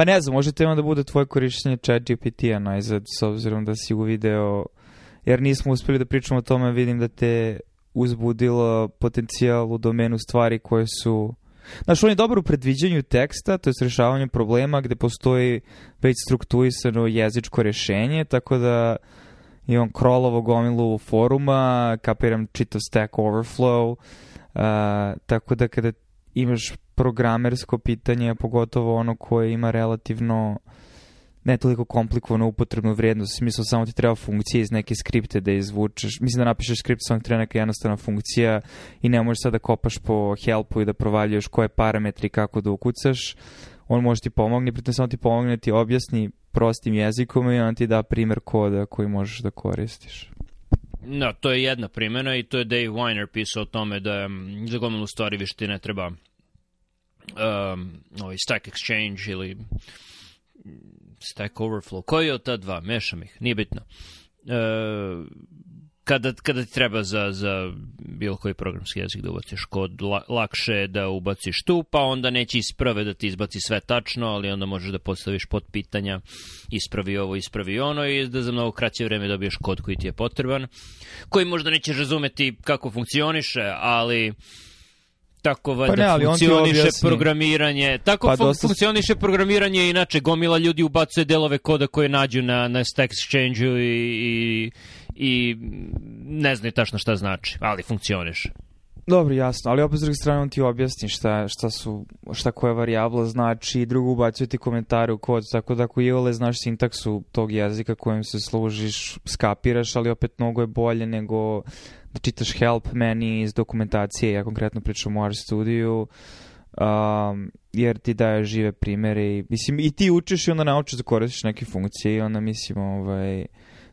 Pa ne znam, može tema da bude tvoje korišćenje chat GPT-a najzad, s obzirom da si u video, jer nismo uspeli da pričamo o tome, vidim da te uzbudilo potencijal u domenu stvari koje su Znaš, on je dobar u predviđanju teksta, to je rešavanju problema gde postoji već strukturisano jezičko rešenje, tako da i on krolovo gomilu foruma, kapiram čitav Stack Overflow, uh, tako da kada imaš programersko pitanje, pogotovo ono koje ima relativno ne toliko komplikovanu upotrebnu vrijednost, u smislu samo ti treba funkcija iz neke skripte da izvučeš, mislim da napišeš skript, samo treba neka jednostavna funkcija i ne možeš sad da kopaš po helpu i da provaljuješ koje parametri kako da ukucaš, on može ti pomogne, pritom samo ti pomogne, ti objasni prostim jezikom i on ti da primer koda koji možeš da koristiš. Da, to je jedna primjena i to je Dave Weiner pisao o tome da za gomilu stvari više ne treba um, ovaj Stack Exchange ili Stack Overflow. Koji je od ta dva? Mešam ih, nije bitno. Uh, kada, kada ti treba za, za bilo koji programski jezik da ubaciš kod, la, lakše je da ubaciš tu, pa onda neće isprave da ti izbaci sve tačno, ali onda možeš da postaviš pod pitanja ispravi ovo, ispravi ono i da za mnogo kraće vreme dobiješ kod koji ti je potreban, koji možda nećeš razumeti kako funkcioniše, ali tako valjda pa ne, funkcioniše programiranje. Tako pa, dosta... funkcioniše programiranje, inače gomila ljudi ubacuje delove koda koje nađu na, na Stack Exchange-u i, i i ne znaju tačno šta znači, ali funkcioniš. Dobro, jasno, ali opet s druge strane on ti objasni šta, šta, su, šta koja varijabla znači i drugo ubacuje ti komentare u kod, tako da ako i znaš sintaksu tog jezika kojim se služiš, skapiraš, ali opet mnogo je bolje nego da čitaš help meni iz dokumentacije, ja konkretno pričam u RStudio, um, jer ti daje žive primere i, mislim, i ti učiš i onda naučiš da koristiš neke funkcije i onda, mislim, ovaj,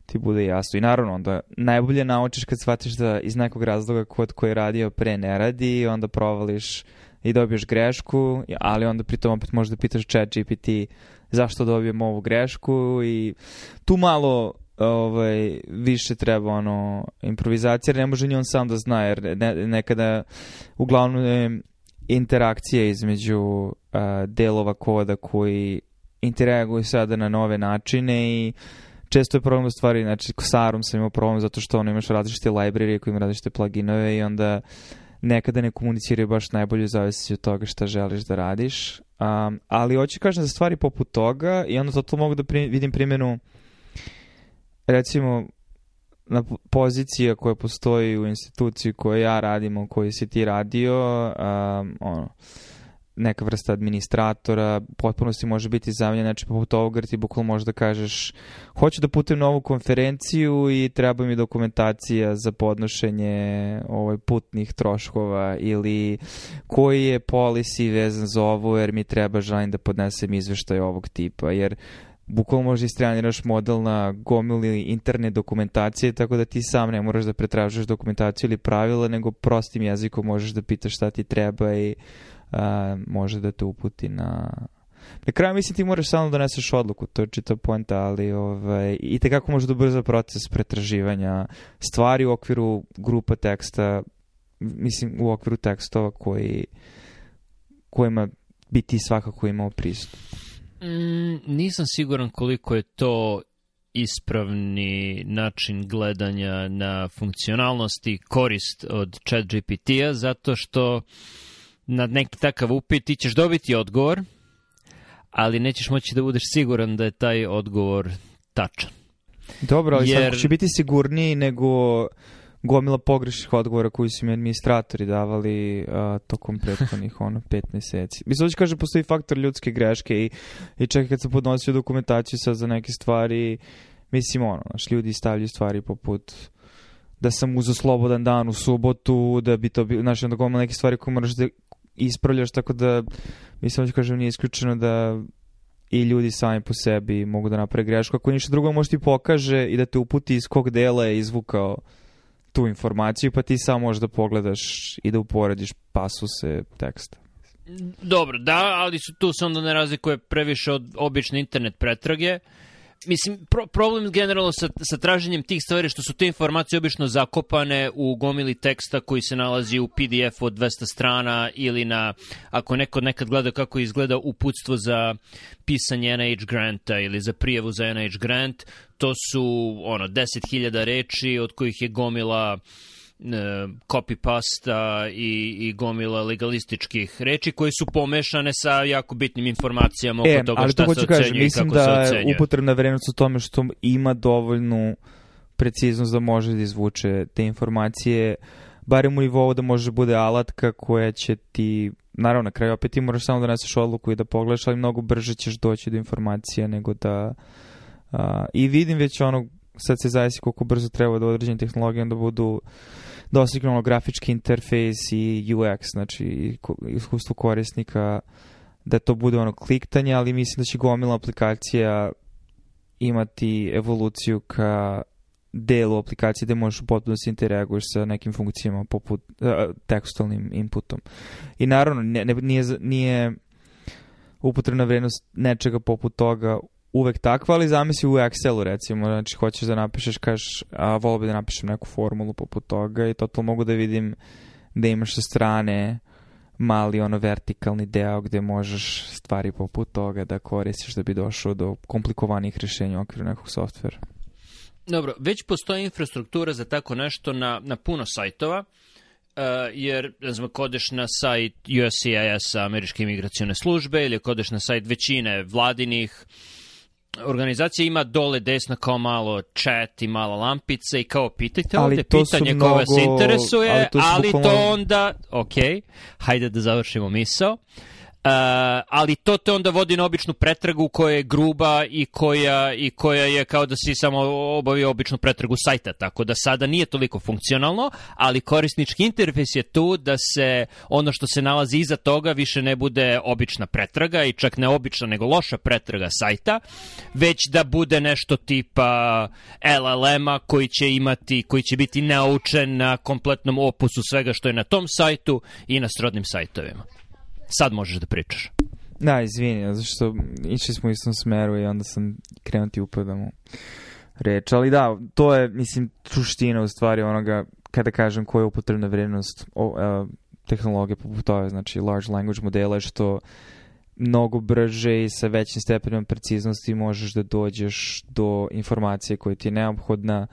ti bude jasno. I naravno, onda najbolje naučiš kad shvatiš da iz nekog razloga kod koji je radio pre ne radi onda provališ i dobiješ grešku, ali onda pritom opet možeš da pitaš chat GPT zašto dobijem ovu grešku i tu malo ovaj, više treba ono improvizacija, jer ne može ni on sam da zna, jer ne, nekada uglavnom je interakcija između uh, delova koda koji interaguju sada na nove načine i često je problem u stvari, znači sa Arom sam imao problem zato što ono imaš različite library koji ima različite pluginove i onda nekada ne komuniciraju baš najbolje zavisi od toga šta želiš da radiš. Um, ali hoću kažem za stvari poput toga i onda zato mogu da pri, vidim primjenu recimo na pozicija koja postoji u instituciji koju ja radim, u kojoj si ti radio, um, ono, neka vrsta administratora, potpunosti može biti zamenjen, znači poput ovoga ti bukvalno možeš da kažeš hoću da putem na ovu konferenciju i treba mi dokumentacija za podnošenje ovaj, putnih troškova ili koji je policy vezan za ovo jer mi treba želim da podnesem izveštaj ovog tipa, jer bukvalno možeš istreniraš model na gomili interne dokumentacije, tako da ti sam ne moraš da pretražuješ dokumentaciju ili pravila, nego prostim jezikom možeš da pitaš šta ti treba i a, može da te uputi na Na kraju mislim ti moraš samo da doneseš odluku, to je čita poenta, ali ovaj, i tekako može da ubrza proces pretraživanja stvari u okviru grupa teksta, mislim u okviru tekstova koji, kojima bi ti svakako imao pristup. Mm, nisam siguran koliko je to ispravni način gledanja na funkcionalnosti korist od chat GPT-a, zato što na neki takav upit ti ćeš dobiti odgovor, ali nećeš moći da budeš siguran da je taj odgovor tačan. Dobro, ali Jer... sad će biti sigurniji nego gomila pogrešnih odgovora koji su mi administratori davali uh, tokom prethodnih ono, pet meseci. Mislim, da kaže, postoji faktor ljudske greške i, i čekaj kad sam podnosio dokumentaciju sad za neke stvari, mislim, ono, naš, ljudi stavljaju stvari poput da sam uzao slobodan dan u subotu, da bi to bilo, znaš, onda gomila neke stvari koje moraš da ispravljaš, tako da mislim da kažem nije isključeno da i ljudi sami po sebi mogu da naprave grešku. Ako ništa drugo može ti pokaže i da te uputi iz kog dela je izvukao tu informaciju, pa ti samo možeš da pogledaš i da uporediš pasuse teksta. Dobro, da, ali su tu se onda ne razlikuje previše od obične internet pretrage. Mislim, pro, problem generalno sa, sa traženjem tih stvari što su te informacije obično zakopane u gomili teksta koji se nalazi u PDF od 200 strana ili na, ako neko nekad gleda kako izgleda uputstvo za pisanje NIH granta ili za prijavu za NIH grant, to su ono 10.000 reči od kojih je gomila copy-pasta i, i gomila legalističkih reči koje su pomešane sa jako bitnim informacijama oko e, toga ali šta to se ocenjuje ocenjuje mislim i kako da se je ocenjuje. upotrebna vrednost u tome što ima dovoljnu preciznost da može da izvuče te informacije, barem u nivou da može da bude alatka koja će ti naravno na kraju opet ti moraš samo da neseš odluku i da pogledaš, ali mnogo brže ćeš doći do informacija nego da a, i vidim već ono sad se zavisi koliko brzo treba da određene tehnologije da budu dostignu ono grafički interfejs i UX, znači iskustvo korisnika da to bude ono kliktanje, ali mislim da će gomila aplikacija imati evoluciju ka delu aplikacije gde možeš potpuno da se interaguješ sa nekim funkcijama poput uh, tekstualnim inputom. I naravno, ne, ne, nije, nije upotrebna vrednost nečega poput toga uvek takva, ali zamisli u Excelu recimo, znači hoćeš da napišeš, kažeš, a volio bi da napišem neku formulu poput toga i totalno mogu da vidim da imaš sa strane mali ono vertikalni deo gde možeš stvari poput toga da koristiš da bi došao do komplikovanih rešenja u okviru nekog softvera. Dobro, već postoji infrastruktura za tako nešto na, na puno sajtova, uh, jer, ne znam, kodeš na sajt USCIS Američke imigracione službe ili kodeš na sajt većine vladinih organizacija ima dole desno kao malo chat i mala lampica i kao pitajte ovde pitanje mnogo, koje vas interesuje, ali to, ali to onda, ok, hajde da završimo misao. Uh, ali to te onda vodi na običnu pretragu koja je gruba i koja, i koja je kao da si samo obavio običnu pretragu sajta, tako da sada nije toliko funkcionalno, ali korisnički interfejs je tu da se ono što se nalazi iza toga više ne bude obična pretraga i čak ne obična nego loša pretraga sajta, već da bude nešto tipa LLM-a koji će imati, koji će biti naučen na kompletnom opusu svega što je na tom sajtu i na srodnim sajtovima. Sad možeš da pričaš. Da, izvini, zato što išli smo u istom smeru i onda sam krenuo ti upadam u reč. Ali da, to je, mislim, suština u stvari onoga, kada kažem koja je upotrebna vrednost o, uh, tehnologije poput ove, znači large language modela, što mnogo brže i sa većim stepenom preciznosti možeš da dođeš do informacije koja ti je neophodna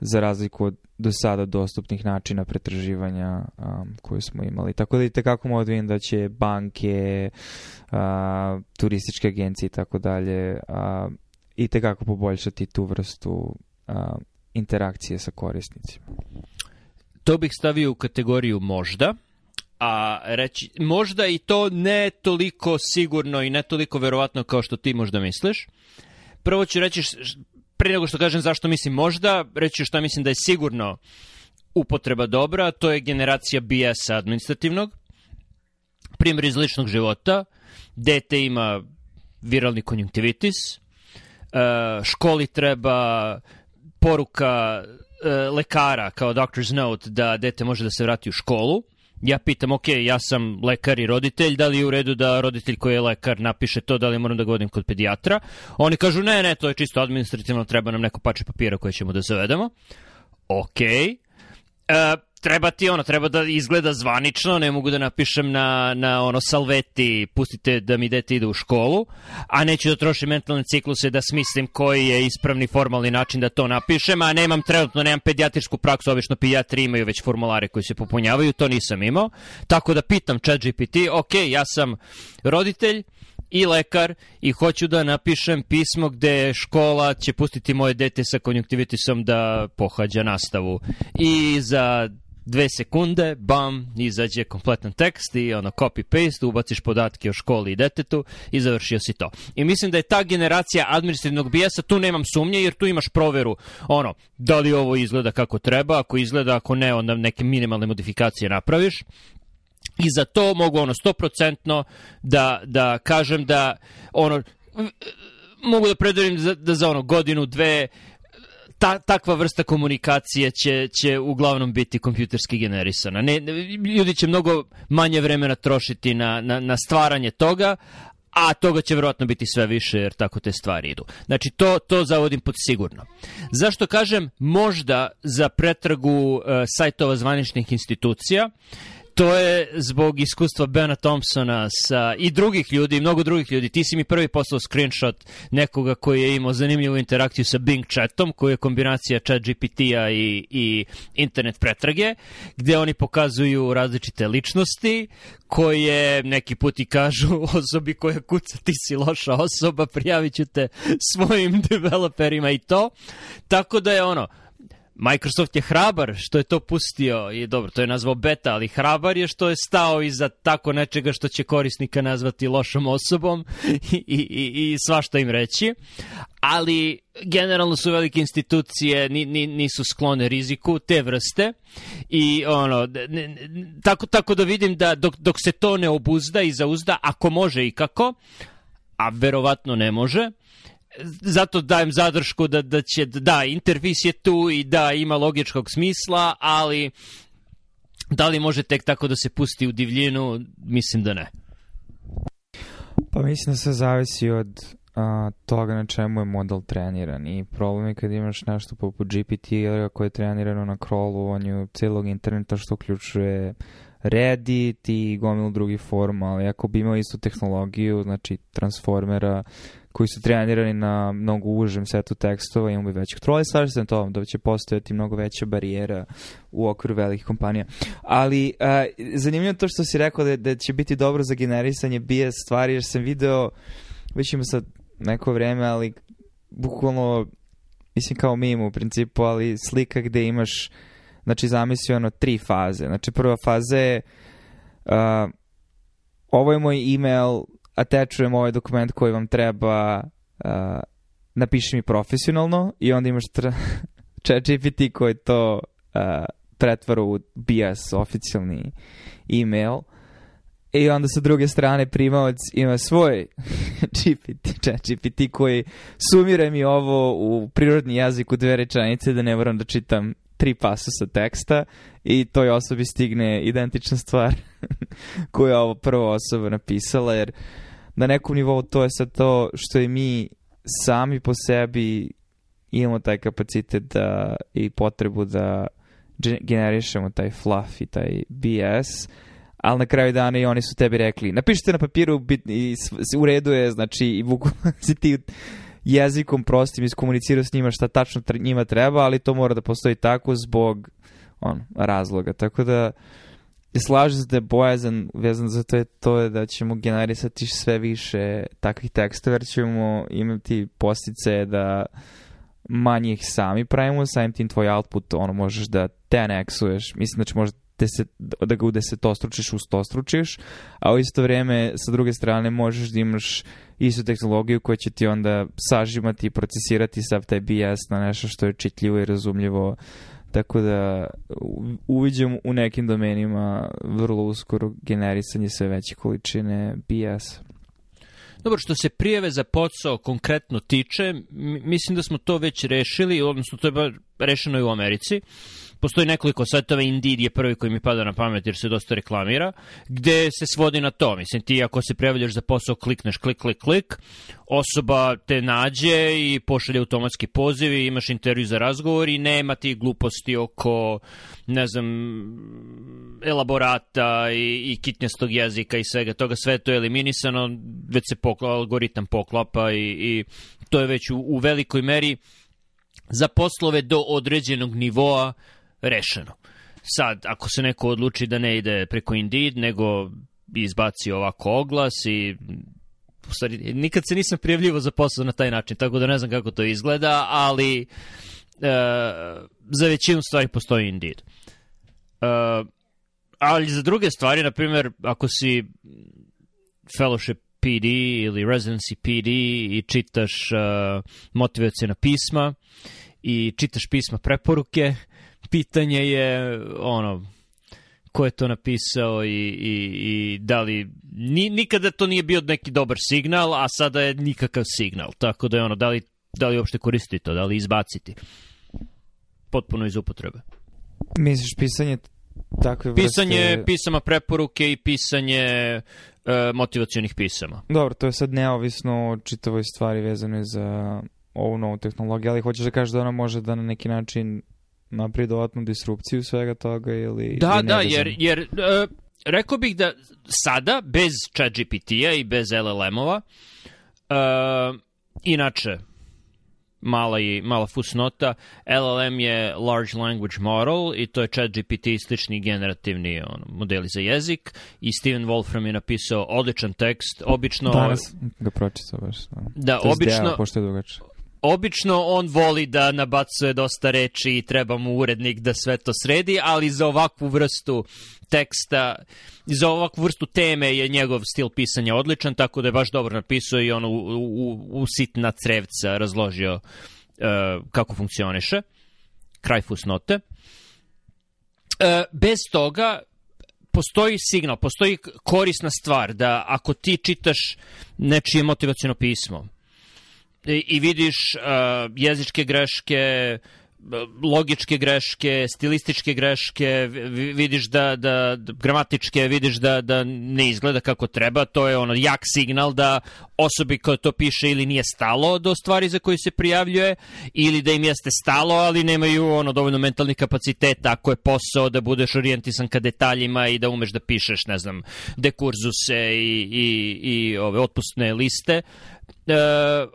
za razliku od do sada dostupnih načina pretraživanja um, koje smo imali. Tako da i tekako mogu da da će banke, uh, turističke agencije i tako dalje uh, i tekako poboljšati tu vrstu uh, interakcije sa korisnicima. To bih stavio u kategoriju možda, a reći, možda i to ne toliko sigurno i ne toliko verovatno kao što ti možda misliš. Prvo ću reći pre nego što kažem zašto mislim možda, reći šta mislim da je sigurno upotreba dobra, to je generacija BS-a administrativnog, primjer iz ličnog života, dete ima viralni konjunktivitis, e, školi treba poruka e, lekara kao doctor's note da dete može da se vrati u školu, ja pitam, ok, ja sam lekar i roditelj, da li je u redu da roditelj koji je lekar napiše to, da li moram da govorim kod pedijatra? Oni kažu, ne, ne, to je čisto administrativno, treba nam neko pače papira koje ćemo da zavedemo. Ok. Uh, treba ti ono, treba da izgleda zvanično, ne mogu da napišem na, na ono salveti, pustite da mi dete ide u školu, a neću da trošim mentalne cikluse da smislim koji je ispravni formalni način da to napišem, a nemam trenutno, nemam pedijatrijsku praksu, obično pedijatri imaju već formulare koji se popunjavaju, to nisam imao, tako da pitam ChatGPT, ok, ja sam roditelj, i lekar i hoću da napišem pismo gde škola će pustiti moje dete sa konjunktivitisom da pohađa nastavu. I za dve sekunde, bam, izađe kompletan tekst i ono copy-paste, ubaciš podatke o školi i detetu i završio si to. I mislim da je ta generacija administrativnog bijesa, tu nemam sumnje jer tu imaš proveru, ono, da li ovo izgleda kako treba, ako izgleda, ako ne, onda neke minimalne modifikacije napraviš. I za to mogu ono 100% da, da kažem da ono mogu da predarim da, da za ono godinu, dve ta, takva vrsta komunikacije će, će uglavnom biti kompjuterski generisana. Ne, ljudi će mnogo manje vremena trošiti na, na, na stvaranje toga, a toga će verovatno biti sve više jer tako te stvari idu. Znači to, to zavodim pod sigurno. Zašto kažem možda za pretragu uh, sajtova zvaničnih institucija, to je zbog iskustva Bena Thompsona sa, i drugih ljudi, mnogo drugih ljudi. Ti si mi prvi poslao screenshot nekoga koji je imao zanimljivu interakciju sa Bing chatom, koji je kombinacija chat GPT-a i, i internet pretrage, gde oni pokazuju različite ličnosti, koje neki put i kažu osobi koja kuca ti si loša osoba, prijavit ću te svojim developerima i to. Tako da je ono, Microsoft je hrabar što je to pustio i dobro, to je nazvao beta, ali hrabar je što je stao iza tako nečega što će korisnika nazvati lošom osobom i, i, i svašta im reći. Ali generalno su velike institucije ni, ni, nisu sklone riziku te vrste i ono tako tako da vidim da dok, dok se to ne obuzda i zauzda ako može i kako a verovatno ne može zato dajem zadršku da, da će, da, interfis je tu i da ima logičkog smisla, ali da li može tek tako da se pusti u divljinu, mislim da ne. Pa mislim da sve zavisi od a, toga na čemu je model treniran i problem je kad imaš nešto poput GPT koje je trenirano na crawlovanju celog interneta što uključuje Reddit i gomilu drugih forma, ali ako bi imao istu tehnologiju, znači transformera, koji su trenirani na mnogo užem setu tekstova, i većih trola i slažem se na to da će postojati mnogo veća barijera u okviru velikih kompanija. Ali uh, zanimljivo to što si rekao da, da će biti dobro za generisanje BS stvari, jer sam video, već ima sad neko vreme, ali bukvalno, mislim kao mimo u principu, ali slika gde imaš znači zamisli ono tri faze. Znači prva faza je uh, ovo je moj email, atečujem ovaj dokument koji vam treba, uh, napiši mi profesionalno i onda imaš chat GPT koji to uh, pretvara u BS oficijalni email. I onda sa druge strane primavac ima svoj GPT, chat GPT koji sumira mi ovo u prirodni jezik u dve rečanice da ne moram da čitam tri pasusa teksta i toj osobi stigne identična stvar koju je ovo prva osoba napisala, jer na nekom nivou to je sad to što je mi sami po sebi imamo taj kapacitet da, i potrebu da generišemo taj fluff i taj BS, ali na kraju dana i oni su tebi rekli, napišite na papiru i u redu je, znači, i bukvalno si ti jezikom prostim iskomunicirao s njima šta tačno njima treba, ali to mora da postoji tako zbog on, razloga. Tako da slažem se da je bojazan vezan za to je to je da ćemo generisati sve više takvih tekstova jer ćemo imati postice da manje ih sami pravimo, samim tim tvoj output ono možeš da 10x-uješ, mislim da će možda deset, da ga u desetostručiš, u stostručiš, a u isto vrijeme sa druge strane možeš da imaš istu tehnologiju koja će ti onda sažimati i procesirati sav taj BS na nešto što je čitljivo i razumljivo tako da uviđam u nekim domenima vrlo uskoro generisanje sve veće količine BS. Dobro, što se prijeve za posao konkretno tiče, mislim da smo to već rešili, odnosno to je rešeno i u Americi. Uh, postoji nekoliko sajtova, Indeed je prvi koji mi pada na pamet jer se dosta reklamira, gde se svodi na to. Mislim, ti ako se prijavljaš za posao, klikneš klik, klik, klik, osoba te nađe i pošalje automatski poziv i imaš intervju za razgovor i nema ti gluposti oko, ne znam, elaborata i, i kitnjastog jezika i svega toga. Sve to je eliminisano, već se pokla, algoritam poklapa i, i to je već u, u velikoj meri za poslove do određenog nivoa rešeno. Sad, ako se neko odluči da ne ide preko Indeed, nego izbaci ovako oglas i stvari, nikad se nisam prijavljivo za posao na taj način, tako da ne znam kako to izgleda, ali e, za većinu stvari postoji Indeed. E, ali za druge stvari, na primjer, ako si fellowship PD ili residency PD i čitaš uh, motivacijona pisma i čitaš pisma preporuke, pitanje je ono ko je to napisao i, i, i da li ni, nikada to nije bio neki dobar signal, a sada je nikakav signal. Tako da je ono, da li, da li uopšte koristiti to, da li izbaciti. Potpuno iz upotrebe. Misliš pisanje takve vrste... Pisanje pisama preporuke i pisanje e, motivacionih pisama. Dobro, to je sad neovisno o čitavoj stvari vezane za ovu novu tehnologiju, ali hoćeš da kažeš da ona može da na neki način napravi dodatnu disrupciju svega toga ili... Da, ili da, jer, jer e, rekao bih da sada, bez chat GPT-a i bez LLM-ova, e, inače, mala, i, mala fusnota, LLM je Large Language Model i to je chat GPT slični generativni ono, modeli za jezik i Steven Wolfram je napisao odličan tekst, obično... Danas ga pročitao baš. Da, jest obično, deo, pošto je. Obično on voli da nabacuje dosta reči i treba mu urednik da sve to sredi, ali za ovakvu vrstu teksta, za ovakvu vrstu teme je njegov stil pisanja odličan, tako da je baš dobro napisao i ono u, u, u sitna crevca razložio uh, kako funkcioniše. Kraj fusnote. Uh, bez toga postoji signal, postoji korisna stvar da ako ti čitaš nečije motivacijono pismo, i, vidiš uh, jezičke greške, logičke greške, stilističke greške, vi- vidiš da, da, da gramatičke, vidiš da, da ne izgleda kako treba, to je ono jak signal da osobi koja to piše ili nije stalo do stvari za koje se prijavljuje, ili da im jeste stalo, ali nemaju ono dovoljno mentalnih kapaciteta ako je posao da budeš orijentisan ka detaljima i da umeš da pišeš, ne znam, dekurzuse i, i, i ove otpustne liste, e,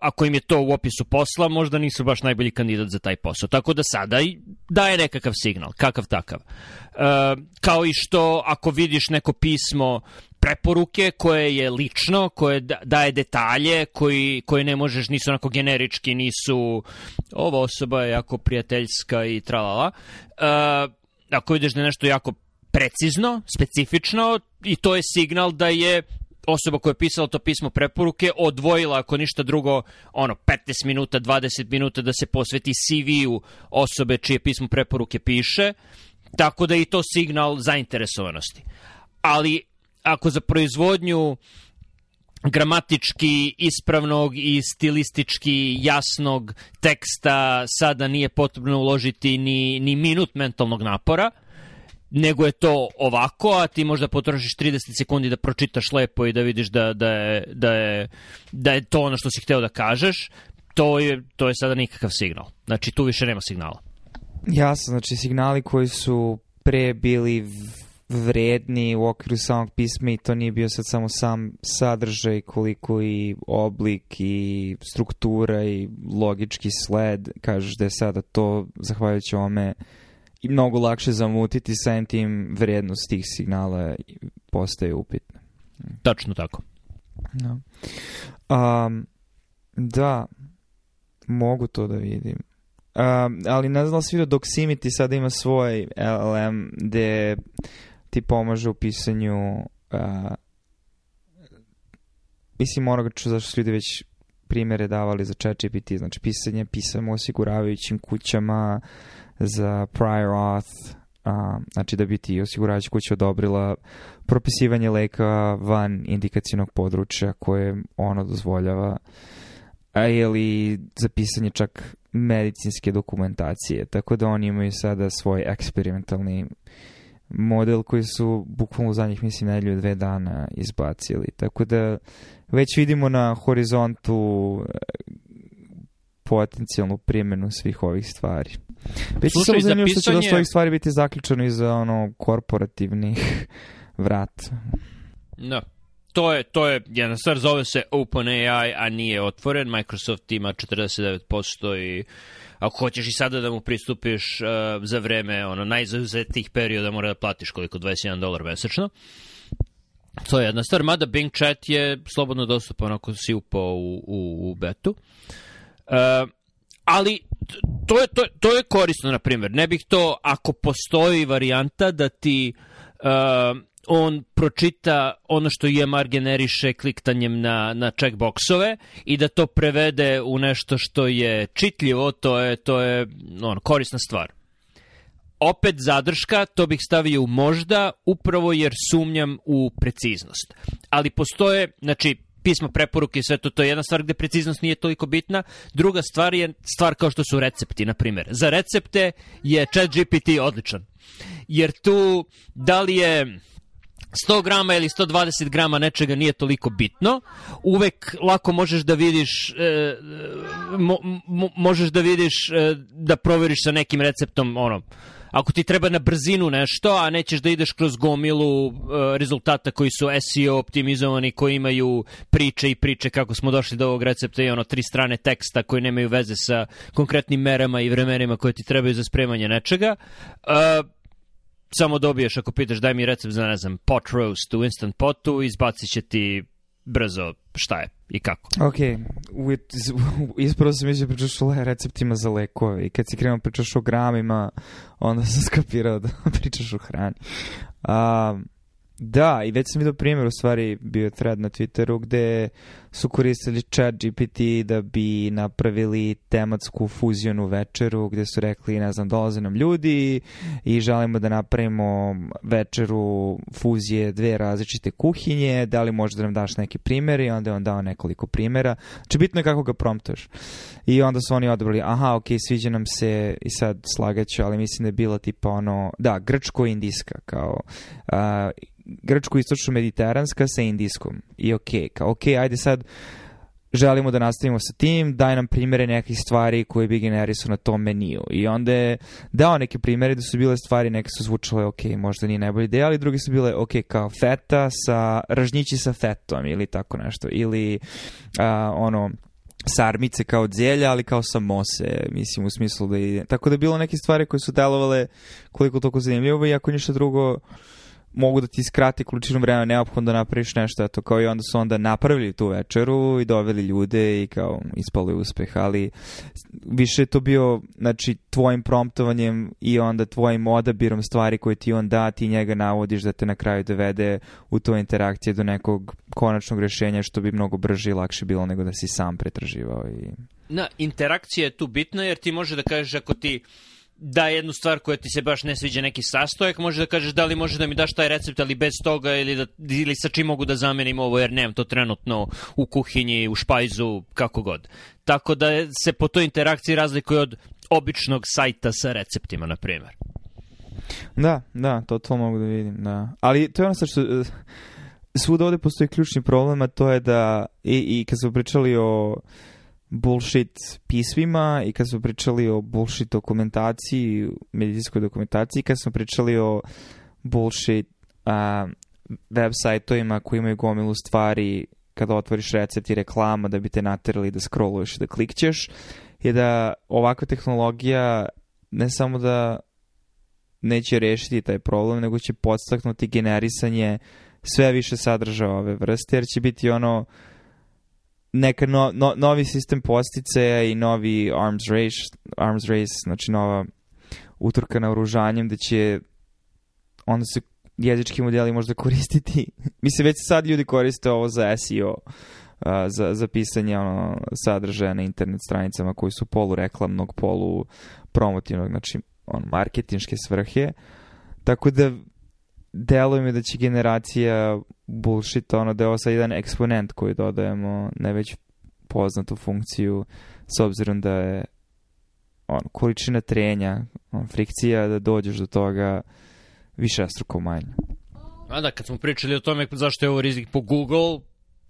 ako im je to u opisu posla, možda nisu baš najbolji kandidat za taj posao. Tako da sada i daje nekakav signal, kakav takav. E, kao i što ako vidiš neko pismo preporuke koje je lično, koje da- daje detalje, koji, koje ne možeš, nisu onako generički, nisu ova osoba je jako prijateljska i tralala. E, ako vidiš da je nešto jako precizno, specifično i to je signal da je osoba koja je pisala to pismo preporuke odvojila ako ništa drugo ono 15 minuta, 20 minuta da se posveti CV-u osobe čije pismo preporuke piše tako da je i to signal zainteresovanosti. Ali ako za proizvodnju gramatički ispravnog i stilistički jasnog teksta sada nije potrebno uložiti ni, ni minut mentalnog napora, nego je to ovako, a ti možda potrošiš 30 sekundi da pročitaš lepo i da vidiš da, da, je, da, je, da je to ono što si hteo da kažeš, to je, to je sada nikakav signal. Znači, tu više nema signala. Jasno, znači signali koji su pre bili vredni u okviru samog pisma i to nije bio sad samo sam sadržaj koliko i oblik i struktura i logički sled kažeš da je sada to zahvaljujući ovome i mnogo lakše zamutiti sa tim vrednost tih signala postaje upitna. Tačno tako. Da. Um, da, mogu to da vidim. Um, ali ne znam da si vidio Doximity sada ima svoj LLM gde ti pomaže u pisanju uh, mislim moram ću zašto su ljudi već primere davali za ChatGPT, znači pisanje pisama u osiguravajućim kućama za prior auth, a, znači da bi ti osiguravajuća kuća odobrila propisivanje leka van indikacijnog područja koje ono dozvoljava a ili za pisanje čak medicinske dokumentacije, tako da oni imaju sada svoj eksperimentalni model koji su bukvalno u zadnjih mislim nedelju dve dana izbacili, tako da već vidimo na horizontu e, potencijalnu primjenu svih ovih stvari. Već je Slušaj, samo za zanimljivo što će dosta ovih stvari biti zaključeno iza ono korporativnih vrata. Da. To je, to je jedna stvar, zove se OpenAI, a nije otvoren. Microsoft ima 49% i ako hoćeš i sada da mu pristupiš uh, za vreme ono, najzauzetih perioda mora da platiš koliko, 21 dolar mesečno. To je jedna stvar, mada Bing Chat je slobodno dostupan ako si upao u, u, u betu. Uh, ali to je, to, to je korisno, na primjer. Ne bih to, ako postoji varijanta da ti uh, on pročita ono što IMR generiše kliktanjem na, na checkboxove i da to prevede u nešto što je čitljivo, to je, to je on, korisna stvar. Opet zadrška, to bih stavio u možda, upravo jer sumnjam u preciznost. Ali postoje, znači, pismo preporuke i sve to, to je jedna stvar gde preciznost nije toliko bitna. Druga stvar je stvar kao što su recepti, na primjer. Za recepte je chat GPT odličan. jer tu da li je 100 grama ili 120 grama nečega nije toliko bitno. Uvek lako možeš da vidiš e, mo, mo, možeš da vidiš e, da proveriš sa nekim receptom ono ako ti treba na brzinu nešto, a nećeš da ideš kroz gomilu uh, rezultata koji su SEO optimizovani, koji imaju priče i priče kako smo došli do ovog recepta i ono tri strane teksta koji nemaju veze sa konkretnim merama i vremenima koje ti trebaju za spremanje nečega. Uh, samo dobiješ ako pitaš daj mi recept za, ne znam, pot roast u instant potu, izbacit će ti brzo šta je i kako. Ok, ispravo sam mislio pričaš o receptima za lekove i kad si krenuo pričaš o gramima, onda sam skapirao da pričaš o hrani. Um, Da, i već sam vidio primjer, u stvari bio thread na Twitteru gde su koristili chat GPT da bi napravili tematsku fuzijonu večeru gde su rekli, ne znam, dolaze nam ljudi i želimo da napravimo večeru fuzije dve različite kuhinje, da li možeš da nam daš neke primere i onda je on dao nekoliko primera. Znači, bitno je kako ga promptaš. I onda su oni odobrali, aha, ok, sviđa nam se, i sad slagaću, ali mislim da je bila tipa ono, da, grčko-indijska, kao, uh, grčko-istočno-mediteranska sa indijskom. I ok, kao ok, ajde sad želimo da nastavimo sa tim, daj nam primere nekih stvari koje bi generisao na tom meniju. I onda je dao neke primere da su bile stvari, neke su zvučale ok, možda nije najbolja ideja, ali drugi su bile ok, kao feta sa, ražnjići sa fetom ili tako nešto. Ili a, ono, sarmice kao dzelja, ali kao samose, mislim, u smislu da ide. Tako da je bilo neke stvari koje su delovale koliko toliko zanimljivo i ako ništa drugo mogu da ti skrati količinu vremena neophodno da napraviš nešto, eto, kao i onda su onda napravili tu večeru i doveli ljude i kao ispalo je uspeh, ali više je to bio, znači, tvojim promptovanjem i onda tvojim odabirom stvari koje ti on da, ti njega navodiš da te na kraju dovede u to interakcije do nekog konačnog rešenja što bi mnogo brže i lakše bilo nego da si sam pretraživao i... Na, interakcija je tu bitna jer ti može da kažeš ako ti da jednu stvar koja ti se baš ne sviđa neki sastojak, može da kažeš da li može da mi daš taj recept, ali bez toga ili, da, ili sa čim mogu da zamenim ovo, jer nemam to trenutno u kuhinji, u špajzu, kako god. Tako da se po toj interakciji razlikuje od običnog sajta sa receptima, na primjer. Da, da, to to mogu da vidim, da. Ali to je ono što eh, svuda ovde postoji ključni problem, a to je da i, i kad smo pričali o bullshit pismima i kad smo pričali o bullshit dokumentaciji, medicinskoj dokumentaciji, kad smo pričali o bullshit uh, web sajtovima koji imaju gomilu stvari kada otvoriš recept i reklama da bi te naterali da scrolluješ i da klikćeš, je da ovakva tehnologija ne samo da neće rešiti taj problem, nego će podstaknuti generisanje sve više sadržaja ove vrste, jer će biti ono neka no, no, novi sistem posticaja i novi arms race, arms race, znači nova utrka na oružanjem, da će onda se jezički modeli možda koristiti. Mislim, već sad ljudi koriste ovo za SEO, za, za pisanje ono, sadržaja na internet stranicama koji su polu reklamnog, polu promotivnog, znači on, marketinške svrhe. Tako da deluje mi da će generacija bullshit, ono da je ovo sad jedan eksponent koji dodajemo, ne već poznatu funkciju, s obzirom da je on, količina trenja, on, frikcija da dođeš do toga više struko manje. A da, kad smo pričali o tome zašto je ovo rizik po Google,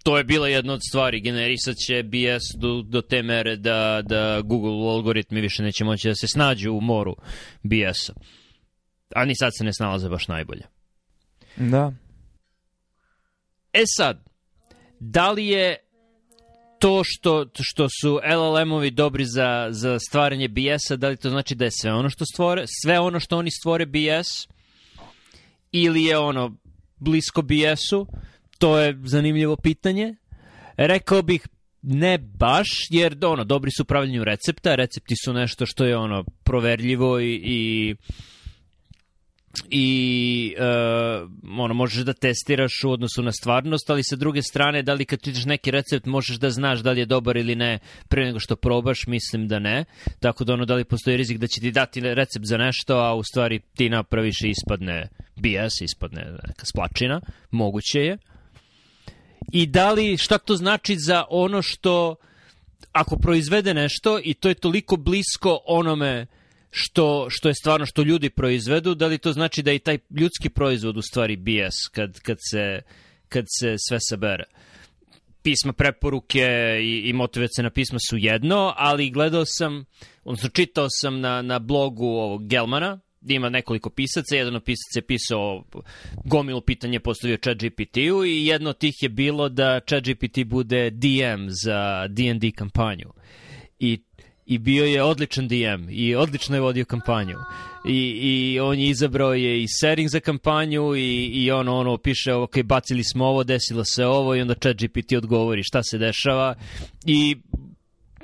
to je bila jedna od stvari. Generisat će BS do, do te mere da, da Google algoritmi više neće moći da se snađu u moru BS-a. A ni sad se ne snalaze baš najbolje. Da. E sad, da li je to što, što su LLM-ovi dobri za, za stvaranje BS-a, da li to znači da je sve ono što stvore, sve ono što oni stvore BS, ili je ono blisko BS-u, to je zanimljivo pitanje. Rekao bih ne baš, jer ono, dobri su u pravljenju recepta, recepti su nešto što je ono proverljivo i, i i uh, ono, možeš da testiraš u odnosu na stvarnost, ali sa druge strane, da li kad čitaš neki recept možeš da znaš da li je dobar ili ne pre nego što probaš, mislim da ne. Tako da ono, da li postoji rizik da će ti dati recept za nešto, a u stvari ti napraviš i ispadne BS, ispadne neka splačina, moguće je. I da li, šta to znači za ono što, ako proizvede nešto i to je toliko blisko onome što, što je stvarno što ljudi proizvedu, da li to znači da i taj ljudski proizvod u stvari BS kad, kad, se, kad se sve sabere? Pisma preporuke i, i motivacijna pisma su jedno, ali gledao sam, odnosno čitao sam na, na blogu ovog Gelmana, ima nekoliko pisaca, jedan od pisaca je pisao gomilu pitanje postavio chat GPT-u i jedno od tih je bilo da chat GPT bude DM za D&D kampanju. I i bio je odličan DM i odlično je vodio kampanju. I, i on je izabrao je i setting za kampanju i, i ono, ono piše, ok, bacili smo ovo, desilo se ovo i onda chat GPT odgovori šta se dešava i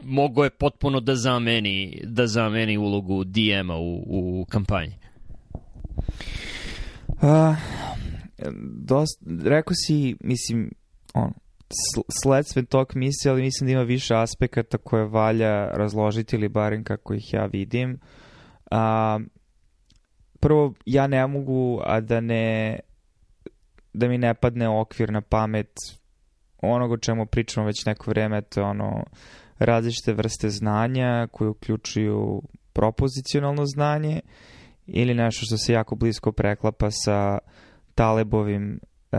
mogo je potpuno da zameni, da zameni ulogu DM-a u, u kampanji. Uh, dost, rekao si, mislim, on, sledstven tok misli, ali mislim da ima više aspekata koje valja razložiti ili barem kako ih ja vidim. A, prvo, ja ne mogu, a da ne da mi ne padne okvir na pamet onoga o čemu pričamo već neko vreme, to je ono različite vrste znanja koje uključuju propozicionalno znanje ili nešto što se jako blisko preklapa sa Talebovim uh,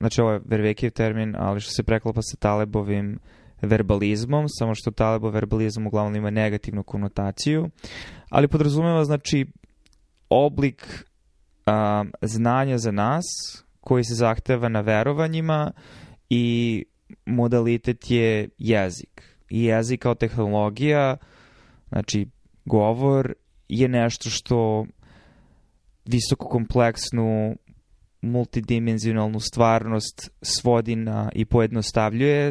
znači ovo je Vervekijev termin, ali što se preklapa sa Talebovim verbalizmom, samo što Talebov verbalizam uglavnom ima negativnu konotaciju, ali podrazumeva znači oblik um, znanja za nas koji se zahteva na verovanjima i modalitet je jezik. I jezik kao tehnologija, znači govor, je nešto što visoko kompleksnu multidimenzionalnu stvarnost svodi na i pojednostavljuje,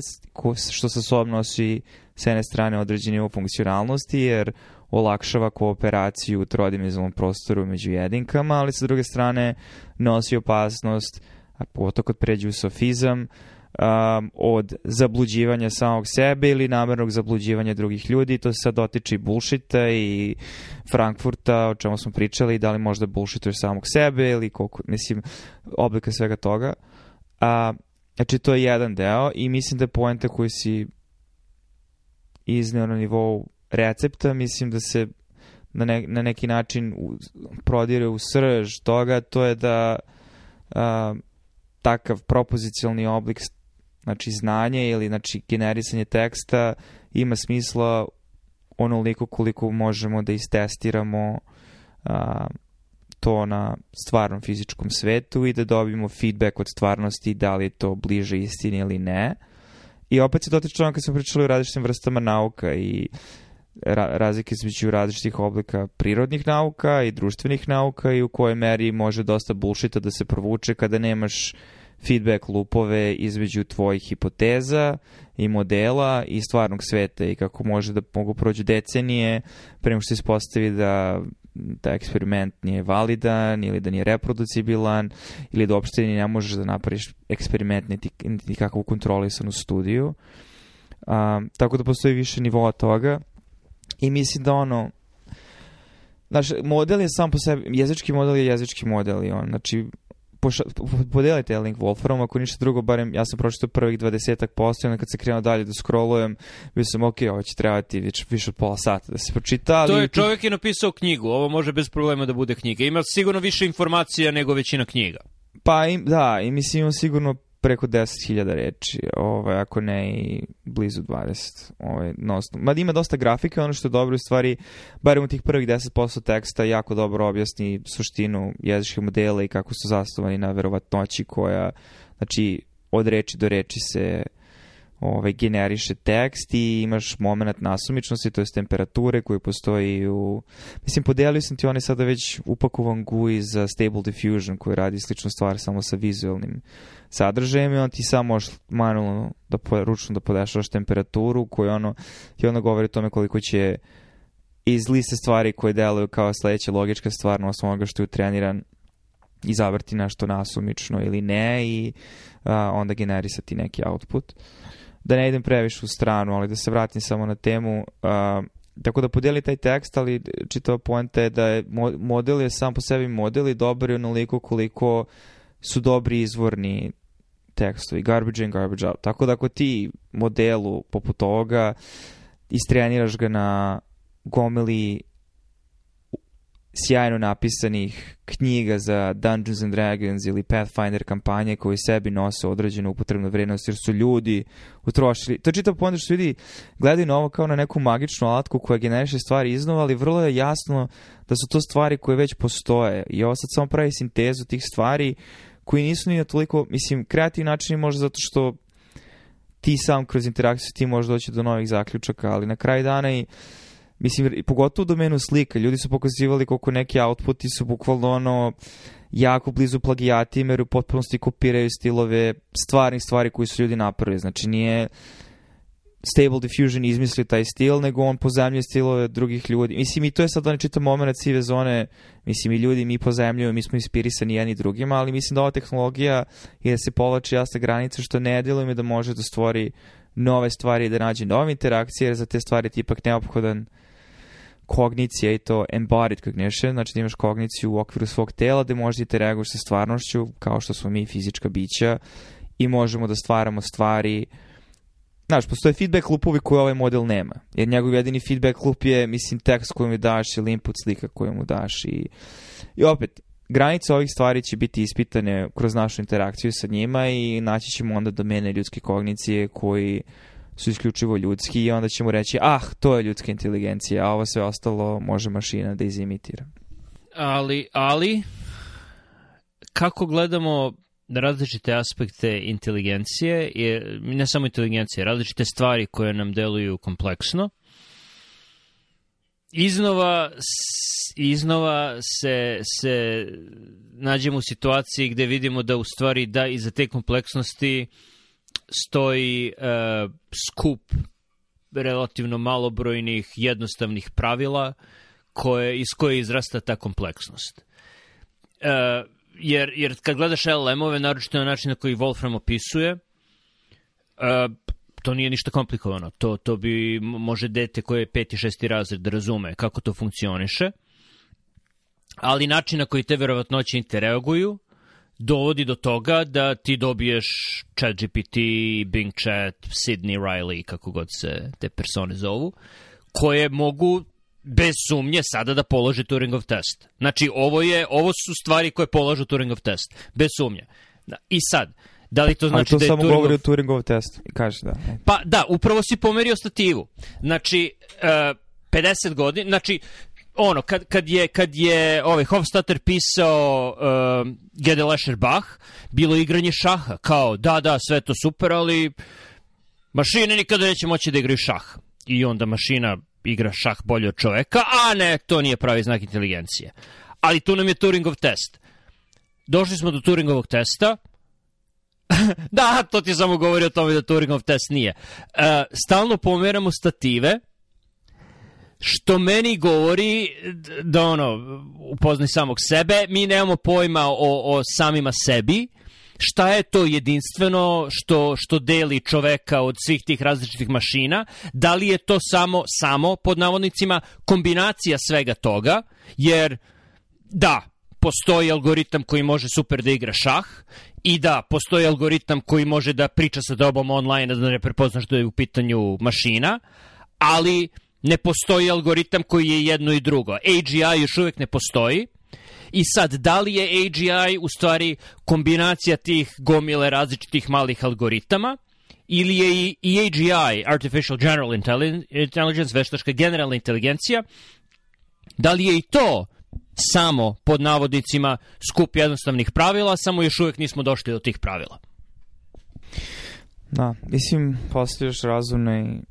što sa sobom nosi s jedne strane određeni nivo funkcionalnosti, jer olakšava kooperaciju u trodimenzionalnom prostoru među jedinkama, ali sa druge strane nosi opasnost, a pogotovo kad pređe u sofizam, um, od zabluđivanja samog sebe ili namernog zabluđivanja drugih ljudi. To se sad dotiče i bullshita i Frankfurta, o čemu smo pričali, da li možda bullshituješ samog sebe ili koliko, mislim, oblika svega toga. A, znači, to je jedan deo i mislim da je poenta koju si izneo na nivou recepta, mislim da se na, ne, na neki način u, prodire u srž toga, to je da a, takav propozicijalni oblik znači znanje ili znači generisanje teksta ima smisla onoliko koliko možemo da istestiramo a, to na stvarnom fizičkom svetu i da dobijemo feedback od stvarnosti da li je to bliže istini ili ne. I opet se dotiče ono kad smo pričali o različitim vrstama nauka i ra razlike između različitih oblika prirodnih nauka i društvenih nauka i u kojoj meri može dosta bullshita da se provuče kada nemaš feedback lupove između tvojih hipoteza i modela i stvarnog sveta i kako može da mogu prođu decenije prema što se ispostavi da da eksperiment nije validan ili da nije reproducibilan ili da uopšte ne možeš da napraviš eksperiment niti, niti kakvu kontrolisanu studiju. Um, tako da postoji više nivoa toga i mislim da ono Znaš, model je sam po sebi, jezički model je jezički model i on, znači poša, podelite link Wolfram, ako ništa drugo, barem ja sam pročitao prvih 20 posto i onda kad se krenuo dalje da scrollujem, bio sam, ok, ovo će trebati više, više od pola sata da se pročita. Ali... To je, čovjek je napisao knjigu, ovo može bez problema da bude knjiga. Ima sigurno više informacija nego većina knjiga. Pa im, da, i mislim imam sigurno preko 10.000 reči, ovaj, ako ne i blizu 20. Ovaj, nosno. Mada ima dosta grafike, ono što je dobro u stvari, barem u tih prvih 10% teksta jako dobro objasni suštinu jezičkih modela i kako su zasnovani na verovatnoći koja, znači, od reči do reči se ovaj, generiše tekst i imaš moment nasumičnosti, to je temperature koje postoji u... Mislim, podelio sam ti one sada već upakovan GUI za Stable Diffusion koji radi sličnu stvar samo sa vizualnim sadržajem i on ti samo možeš manualno da po, ručno da podešavaš temperaturu koju ono ti ono govori o tome koliko će iz liste stvari koje deluju kao sledeća logička stvar na osnovu onoga što je utreniran izabrati nešto nasumično ili ne i a, onda generisati neki output. Da ne idem previše u stranu, ali da se vratim samo na temu. A, tako da podijeli taj tekst, ali čitava poenta je da je model je sam po sebi model i dobar je onoliko koliko su dobri izvorni tekstovi, garbage in, garbage out. Tako da ako ti modelu poput ovoga istreniraš ga na gomili sjajno napisanih knjiga za Dungeons and Dragons ili Pathfinder kampanje koji sebi nose određenu upotrebnu vrednost jer su ljudi utrošili. To čitav point što ljudi gledaju na ovo kao na neku magičnu alatku koja generiše stvari iznova, ali vrlo je jasno da su to stvari koje već postoje i ovo sad samo pravi sintezu tih stvari koji nisu ni na toliko, mislim, kreativni način možda zato što ti sam kroz interakciju ti možeš doći do novih zaključaka, ali na kraju dana i Mislim, pogotovo u domenu slika, ljudi su pokazivali koliko neki outputi su bukvalno ono jako blizu plagijatima jer u potpunosti kopiraju stilove stvarnih stvari koji su ljudi napravili. Znači nije Stable Diffusion izmislio taj stil, nego on pozemljuje stilove drugih ljudi. Mislim, i to je sad onaj čitav moment sive zone, mislim, i ljudi mi pozemljuju, mi smo inspirisani jedni drugima, ali mislim da ova tehnologija je da se povlači jasna granica, što ne djeluje mi da može da stvori nove stvari i da nađe nove interakcije, jer za te stvari je ipak neophodan kognicija i to embodied cognition, znači da imaš kogniciju u okviru svog tela da možeš da reaguješ sa stvarnošću kao što smo mi fizička bića i možemo da stvaramo stvari Znaš, postoje feedback loopovi koje ovaj model nema. Jer njegov jedini feedback loop je, mislim, tekst koji mu daš ili input slika koju mu daš. I, i opet, granice ovih stvari će biti ispitane kroz našu interakciju sa njima i naći ćemo onda domene ljudske kognicije koji su isključivo ljudski i onda ćemo reći, ah, to je ljudska inteligencija, a ovo sve ostalo može mašina da izimitira. Ali, ali, kako gledamo različite aspekte inteligencije, je, ne samo inteligencije, različite stvari koje nam deluju kompleksno, iznova, iznova se, se nađemo u situaciji gde vidimo da u stvari da iza te kompleksnosti stoji uh, skup relativno malobrojnih jednostavnih pravila koje, iz koje izrasta ta kompleksnost. Uh, jer, jer kad gledaš LLM-ove, naročito na način na koji Wolfram opisuje, uh, to nije ništa komplikovano. To, to bi može dete koje je peti, šesti razred da razume kako to funkcioniše. Ali način na koji te verovatnoće interreaguju dovodi do toga da ti dobiješ ChatGPT, Bing Chat, Sidney Riley, kako god se te persone zovu, koje mogu bez sumnje sada da polože Turingov test. Znači, ovo, je, ovo su stvari koje polažu Turingov test. Bez sumnje. I sad, da li to znači to da je samo Turingov... govori o Turingov testu. Kaže da. Pa da, upravo si pomerio stativu. Znači, uh, 50 godina, znači, ono, kad, kad je, kad je ovaj Hofstadter pisao uh, Gede Lesher Bach, bilo igranje šaha, kao da, da, sve to super, ali mašine nikada neće moći da igraju šah. I onda mašina igra šah bolje od čoveka, a ne, to nije pravi znak inteligencije. Ali tu nam je Turingov test. Došli smo do Turingovog testa, da, to ti samo govori o tome da Turingov test nije. Uh, stalno pomeramo stative, što meni govori da ono, upoznaj samog sebe, mi nemamo pojma o, o samima sebi, šta je to jedinstveno što, što deli čoveka od svih tih različitih mašina, da li je to samo, samo pod navodnicima, kombinacija svega toga, jer da, postoji algoritam koji može super da igra šah i da, postoji algoritam koji može da priča sa tobom online da ne prepoznaš da je u pitanju mašina, ali ne postoji algoritam koji je jedno i drugo. AGI još uvek ne postoji. I sad, da li je AGI u stvari kombinacija tih gomile različitih malih algoritama ili je i AGI, Artificial General Intelligence, veštačka generalna inteligencija, da li je i to samo pod navodnicima skup jednostavnih pravila, samo još uvek nismo došli do tih pravila. Da, mislim, postojiš razumne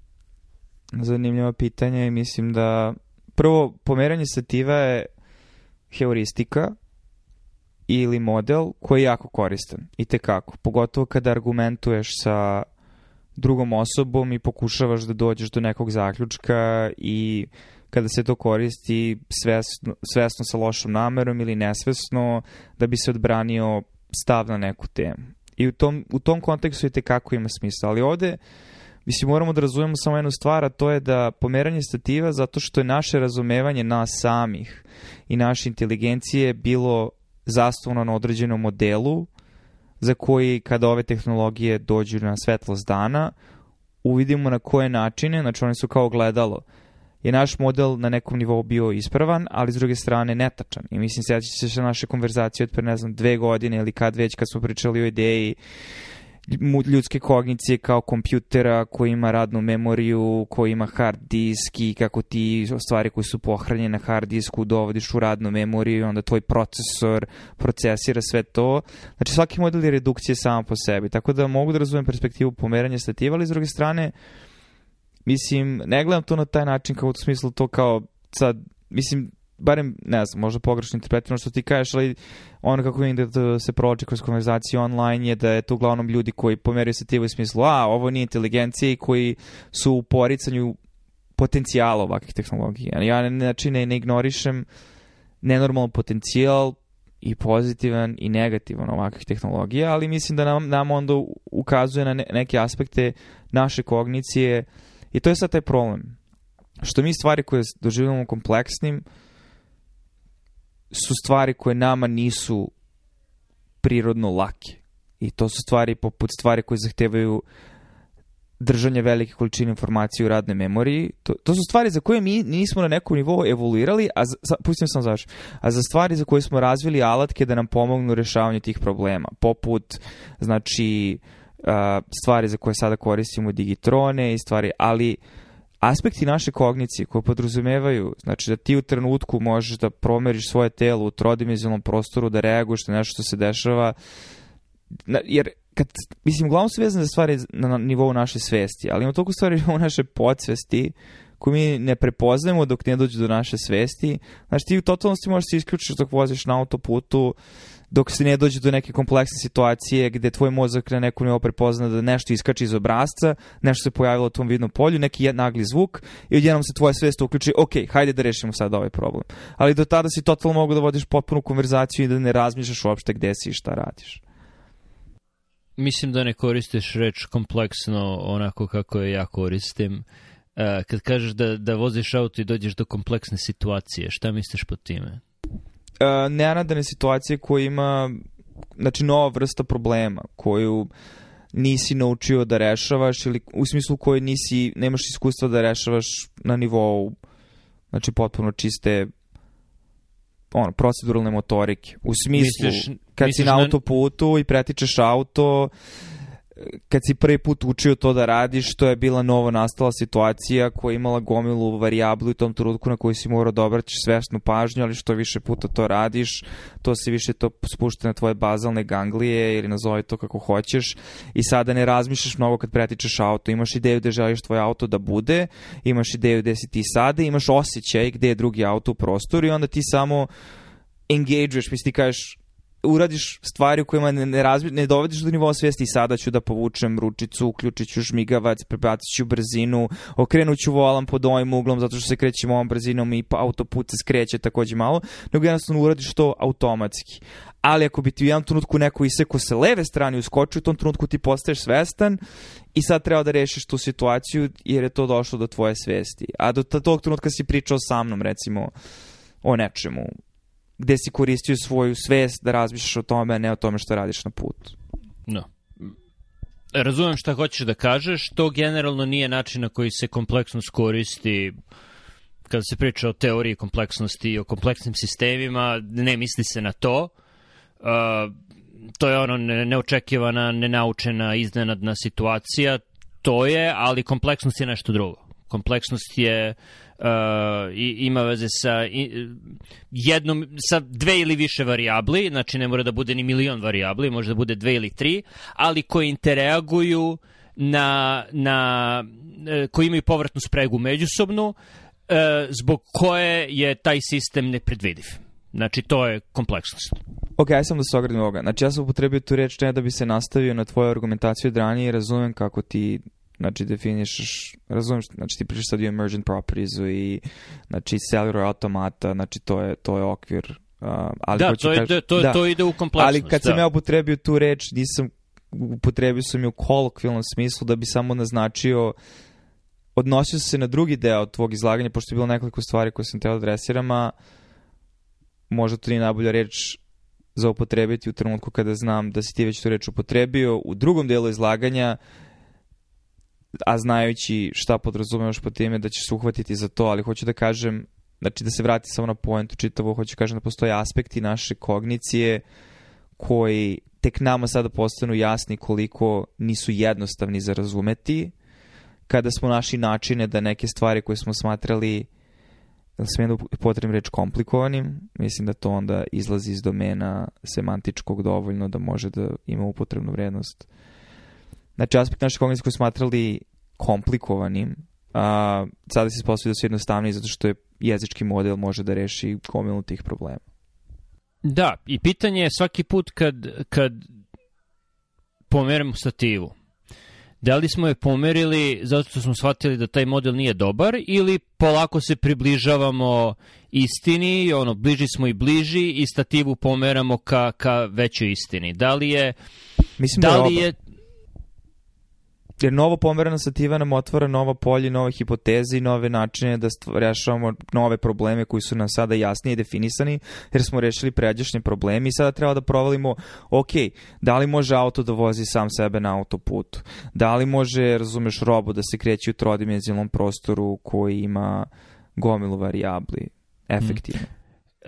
zanimljivo pitanje i mislim da prvo pomeranje stativa je heuristika ili model koji je jako koristan i tekako, pogotovo kada argumentuješ sa drugom osobom i pokušavaš da dođeš do nekog zaključka i kada se to koristi svesno, svesno sa lošom namerom ili nesvesno da bi se odbranio stav na neku temu. I u tom, u tom kontekstu i tekako ima smisla. Ali ovde uh, Mislim, moramo da razumemo samo jednu stvar, a to je da pomeranje stativa zato što je naše razumevanje nas samih i naše inteligencije bilo zastavno na određenom modelu za koji kada ove tehnologije dođu na svetlost dana, uvidimo na koje načine, znači one su kao gledalo, je naš model na nekom nivou bio ispravan, ali s druge strane netačan. I mislim, sećate se naše konverzacije od pre, ne znam, dve godine ili kad već kad smo pričali o ideji ljudske kognicije kao kompjutera koji ima radnu memoriju, koji ima hard disk i kako ti stvari koje su pohranjene na hard disku dovodiš u radnu memoriju i onda tvoj procesor procesira sve to. Znači svaki model je redukcije sama po sebi, tako da mogu da razumem perspektivu pomeranja stativa, ali s druge strane mislim, ne gledam to na taj način kao u smislu to kao sad, mislim, barem, ne znam, možda pogrešno interpretirano što ti kažeš, ali ono kako vidim da se prođe kroz konverzaciju online je da je to uglavnom ljudi koji pomeraju se u smislu, a, ovo nije inteligencija i koji su u poricanju potencijala ovakvih tehnologija. Ja ne, znači ne, ne ignorišem nenormalan potencijal i pozitivan i negativan ovakvih tehnologija, ali mislim da nam, nam onda ukazuje na ne, neke aspekte naše kognicije i to je sad taj problem. Što mi stvari koje doživljamo kompleksnim, su stvari koje nama nisu prirodno lake. I to su stvari poput stvari koje zahtevaju držanje velike količine informacije u radnoj memoriji. To, to su stvari za koje mi nismo na nekom nivou evoluirali, a za, pustim sam zašto, a za stvari za koje smo razvili alatke da nam pomognu u rešavanju tih problema. Poput, znači, stvari za koje sada koristimo digitrone i stvari, ali aspekti naše kognicije koje podrazumevaju, znači da ti u trenutku možeš da promeriš svoje telo u trodimenzionalnom prostoru, da reaguješ na nešto što se dešava, jer kad, mislim, uglavnom su vezane za stvari na nivou naše svesti, ali ima toliko stvari u naše podsvesti koje mi ne prepoznajemo dok ne dođe do naše svesti. Znači ti u totalnosti možeš se isključiti dok voziš na autoputu, dok se ne dođe do neke kompleksne situacije gde tvoj mozak na nekom nivou prepozna da nešto iskače iz obrazca, nešto se pojavilo u tom vidnom polju, neki nagli zvuk i odjednom se tvoja svest uključi, ok, hajde da rešimo sad ovaj problem. Ali do tada si totalno mogu da vodiš potpunu konverzaciju i da ne razmišljaš uopšte gde si i šta radiš. Mislim da ne koristiš reč kompleksno onako kako je ja koristim. Uh, kad kažeš da, da voziš auto i dođeš do kompleksne situacije, šta misliš pod time? Uh, nenadane situacije koje ima znači nova vrsta problema koju nisi naučio da rešavaš ili u smislu koji nisi, nemaš iskustva da rešavaš na nivou znači potpuno čiste ono, proceduralne motorike. U smislu, misliš, kad misliš si na autoputu i pretičeš auto, kad si prvi put učio to da radiš, to je bila novo nastala situacija koja je imala gomilu varijablu u tom trenutku na koju si morao da obraćaš svesnu pažnju, ali što više puta to radiš, to se više to spušta na tvoje bazalne ganglije ili nazovi to kako hoćeš i sada ne razmišljaš mnogo kad pretičeš auto. Imaš ideju da želiš tvoj auto da bude, imaš ideju gde si ti sada, imaš osjećaj gde je drugi auto u prostoru i onda ti samo engageuješ, misli ti kažeš uradiš stvari u kojima ne, ne, razbi, ne dovediš do nivoa svijesti i sada ću da povučem ručicu, uključit ću žmigavac, prebacit ću brzinu, okrenut ću volan pod ovim uglom zato što se krećem ovom brzinom i autoput se skreće takođe malo, nego jednostavno uradiš to automatski. Ali ako bi ti u jednom trenutku neko iseko sa leve strane uskočio, u tom trenutku ti postaješ svestan i sad treba da rešiš tu situaciju jer je to došlo do tvoje svesti. A do tog trenutka si pričao sa mnom, recimo, o nečemu gde si koristio svoju svest da razmišljaš o tome, a ne o tome što radiš na putu. No. Razumem šta hoćeš da kažeš, to generalno nije način na koji se kompleksnost koristi kada se priča o teoriji kompleksnosti i o kompleksnim sistemima, ne misli se na to. Uh, to je ono neočekivana, nenaučena, iznenadna situacija, to je, ali kompleksnost je nešto drugo. Kompleksnost je uh, i, ima veze sa i, jednom, sa dve ili više varijabli, znači ne mora da bude ni milion varijabli, može da bude dve ili tri, ali koji interaguju na, na e, koji imaju povratnu spregu međusobnu, uh, zbog koje je taj sistem nepredvidiv. Znači, to je kompleksnost. Ok, ja sam da se ogradim ovoga. Znači, ja sam upotrebio tu reč ne da bi se nastavio na tvoju argumentaciju od ranije i razumem kako ti Znači, definišeš, razumiješ, znači ti pričaš sad o emergent propertiesu i znači cellular automata, znači to je, to je okvir. Uh, ali da, to, kaži, to, da, to ide u kompleksnost. Ali kad da. sam ja upotrebio tu reč, nisam, upotrebio sam je u kolokvilnom smislu da bi samo naznačio odnosio se na drugi deo tvog izlaganja, pošto je bilo nekoliko stvari koje sam teo da adresiram, a možda to nije najbolja reč za upotrebiti u trenutku kada znam da si ti već tu reč upotrebio. U drugom delu izlaganja uh, a znajući šta podrazumevaš po time da ćeš se uhvatiti za to, ali hoću da kažem, znači da se vrati samo na poentu čitavo, hoću da kažem da postoje aspekti naše kognicije koji tek nama sada postanu jasni koliko nisu jednostavni za razumeti, kada smo naši načine da neke stvari koje smo smatrali da smijem da potrebim reč komplikovanim, mislim da to onda izlazi iz domena semantičkog dovoljno da može da ima upotrebnu vrednost. Znači, aspekt naše kognicije koje smatrali komplikovanim, a, sada se ispostavlja da su jednostavniji zato što je jezički model može da reši gomilu tih problema. Da, i pitanje je svaki put kad, kad pomeramo stativu, da li smo je pomerili zato što smo shvatili da taj model nije dobar ili polako se približavamo istini, ono, bliži smo i bliži i stativu pomeramo ka, ka većoj istini. Da li je... Mislim da, da li je jer novo pomerana stativa nam otvara nova polje, nove hipoteze i nove načine da rešavamo nove probleme koji su nam sada jasnije definisani, jer smo rešili pređašnje probleme i sada treba da provalimo, ok, da li može auto da vozi sam sebe na autoputu? Da li može, razumeš, robo da se kreće u trodimenzionalnom prostoru koji ima gomilu variabli? Efektivno. Mm.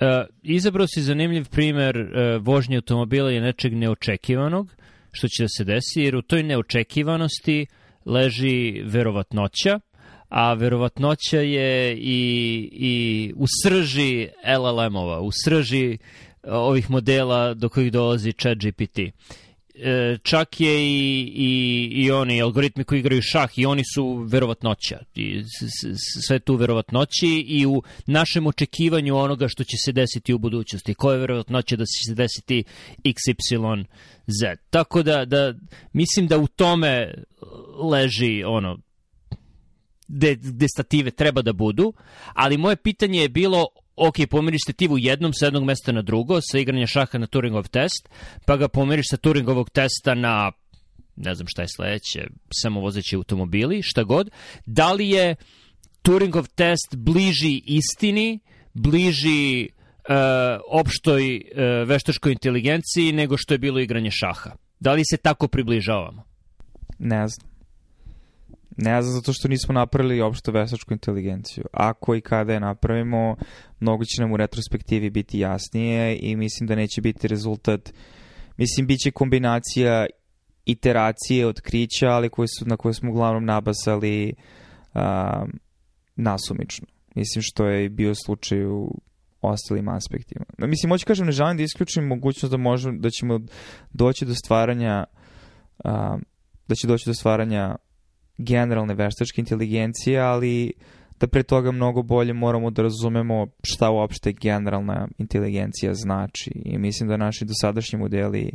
Uh, izabrao si zanimljiv primer uh, vožnje automobila i nečeg neočekivanog što će da se desi, jer u toj neočekivanosti leži verovatnoća, a verovatnoća je i, i u srži LLM-ova, u srži ovih modela do kojih dolazi chat GPT. E, čak je i, i, i oni algoritmi koji igraju šah i oni su verovatnoća i sve tu verovatnoći i u našem očekivanju onoga što će se desiti u budućnosti koja je verovatnoća da će se desiti XY Z. Tako da, da mislim da u tome leži ono gde, gde stative treba da budu, ali moje pitanje je bilo ok, pomeriš stativu jednom sa jednog mesta na drugo, sa igranja šaha na Turingov test, pa ga pomeriš sa Turingovog testa na ne znam šta je sledeće, samovozeći automobili, šta god. Da li je Turingov test bliži istini, bliži uh, opštoj uh, veštačkoj inteligenciji nego što je bilo igranje šaha? Da li se tako približavamo? Ne znam. Ne znam, zato što nismo napravili opšto veštačku inteligenciju. Ako i kada je napravimo, mnogo će nam u retrospektivi biti jasnije i mislim da neće biti rezultat, mislim, bit će kombinacija iteracije, otkrića, ali koje su, na koje smo uglavnom nabasali a, nasumično. Mislim što je bio slučaj u ostalim aspektima. Mislim, hoću kažem, ne želim da isključim mogućnost da, možemo, da ćemo doći do stvaranja a, da će doći do stvaranja generalne veštačke inteligencije, ali da pre toga mnogo bolje moramo da razumemo šta uopšte generalna inteligencija znači i mislim da naši dosadašnji modeli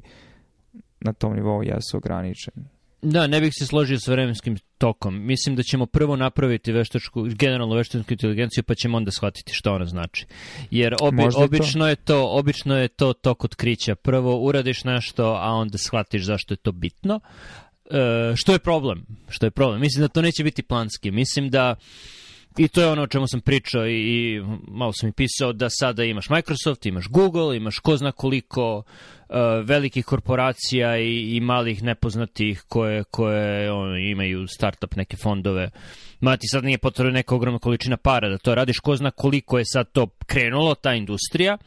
na tom nivou jesu ograničeni. Da, ne bih se složio sa vremenskim tokom. Mislim da ćemo prvo napraviti veštačku, generalnu veštačku inteligenciju, pa ćemo onda shvatiti šta ona znači. Jer obi, obično, to. je to, obično je to tok otkrića. Prvo uradiš nešto, a onda shvatiš zašto je to bitno. E, što je problem? Što je problem? Mislim da to neće biti planski. Mislim da I to je ono o čemu sam pričao i, malo sam i pisao da sada imaš Microsoft, imaš Google, imaš ko zna koliko uh, velikih korporacija i, i malih nepoznatih koje, koje on, imaju startup neke fondove. Ma ti sad nije potrebno neka ogromna količina para da to radiš, ko zna koliko je sad to krenulo, ta industrija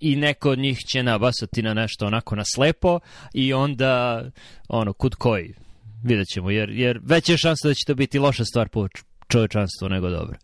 i neko od njih će nabasati na nešto onako na slepo i onda ono, kud koji, vidjet ćemo, jer, jer veća je šansa da će to biti loša stvar po čovečanstvo nego dobro.